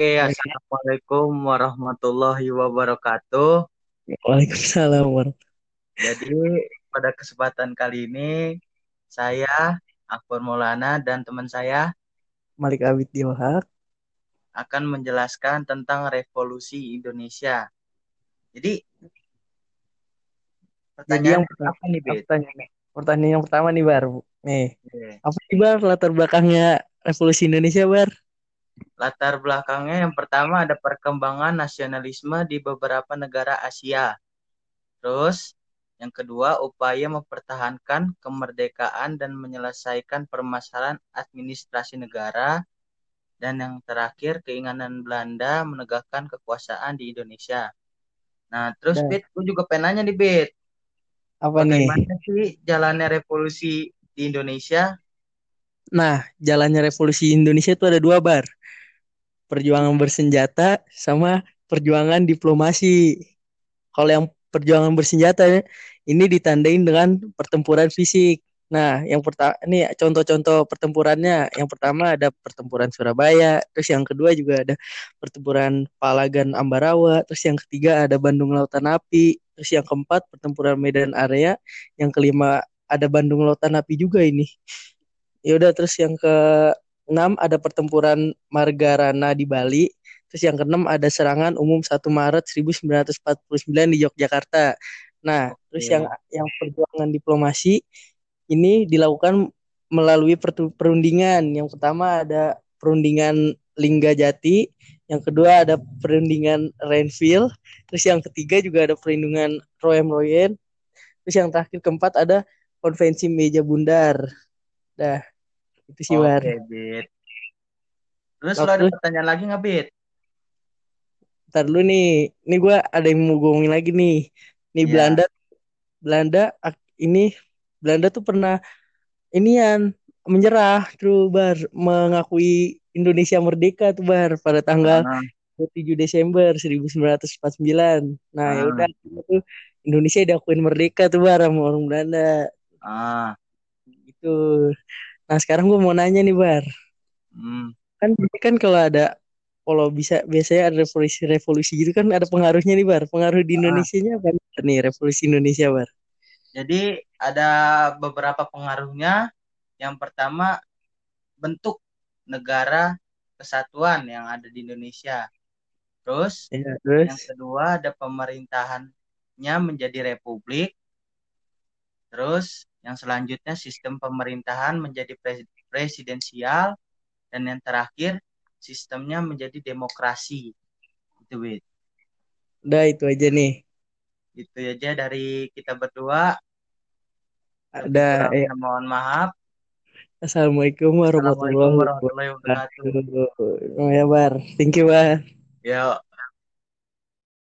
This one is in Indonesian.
Oke, Assalamualaikum warahmatullahi wabarakatuh. Waalaikumsalam warahmatullahi Jadi pada kesempatan kali ini saya Akbar Maulana dan teman saya Malik Abid Diohak akan menjelaskan tentang revolusi Indonesia. Jadi pertanyaan yang pertama, apa nih, pertanyaan, pertanyaan yang pertama nih, Bar. Nih, Oke. apa sih, Bar, latar belakangnya revolusi Indonesia, Bar? Latar belakangnya yang pertama ada perkembangan nasionalisme di beberapa negara Asia. Terus yang kedua upaya mempertahankan kemerdekaan dan menyelesaikan permasalahan administrasi negara. Dan yang terakhir keinginan Belanda menegakkan kekuasaan di Indonesia. Nah, terus. Bit, gue juga pengen nanya nih, Bit. Apa nih? Bagaimana sih jalannya revolusi di Indonesia? Nah, jalannya revolusi Indonesia itu ada dua, Bar. Perjuangan bersenjata sama perjuangan diplomasi. Kalau yang perjuangan bersenjata ini ditandain dengan pertempuran fisik. Nah, yang pertama ini contoh-contoh pertempurannya. Yang pertama ada pertempuran Surabaya, terus yang kedua juga ada pertempuran Palagan Ambarawa, terus yang ketiga ada Bandung Lautan Api, terus yang keempat pertempuran Medan Area, yang kelima ada Bandung Lautan Api juga ini. Ya udah terus yang ke enam ada pertempuran Margarana di Bali, terus yang keenam ada serangan umum 1 Maret 1949 di Yogyakarta. Nah, terus yang yang perjuangan diplomasi ini dilakukan melalui perundingan. Yang pertama ada perundingan Linggajati, yang kedua ada perundingan Renville, terus yang ketiga juga ada perundingan Roem Royen, terus yang terakhir keempat ada konvensi meja bundar. Dah, itu sih War. Oke, Bit. Terus lo ada pertanyaan lagi nggak, Bit? Ntar dulu nih, ini gue ada yang mau ngomongin lagi nih. Nih Ya. Belanda, Belanda ini Belanda tuh pernah inian menyerah tuh bar mengakui Indonesia merdeka tuh bar pada tanggal Ah, 27 Desember 1949. Nah, ya Ah. udah tuh Indonesia diakuin merdeka tuh bar sama orang Belanda ah, gitu. Nah, sekarang gue mau nanya nih bar. hmm. Kan kan kalau ada kalau bisa biasanya ada revolusi-revolusi gitu kan ada pengaruhnya nih bar. Pengaruh di Ah. Indonesia-nya apa nih revolusi Indonesia bar? Jadi ada beberapa pengaruhnya. Yang pertama bentuk negara kesatuan yang ada di Indonesia. Terus Ya, yang terus kedua ada pemerintahannya menjadi republik. Terus yang selanjutnya sistem pemerintahan menjadi pres- presidensial dan yang terakhir sistemnya menjadi demokrasi. Itu Wid. udah itu aja nih. Itu aja dari kita berdua. Ada ya. Mohon maaf. Assalamualaikum warahmatullahi wabarakatuh. ya Bar, thank you Bar. Ya.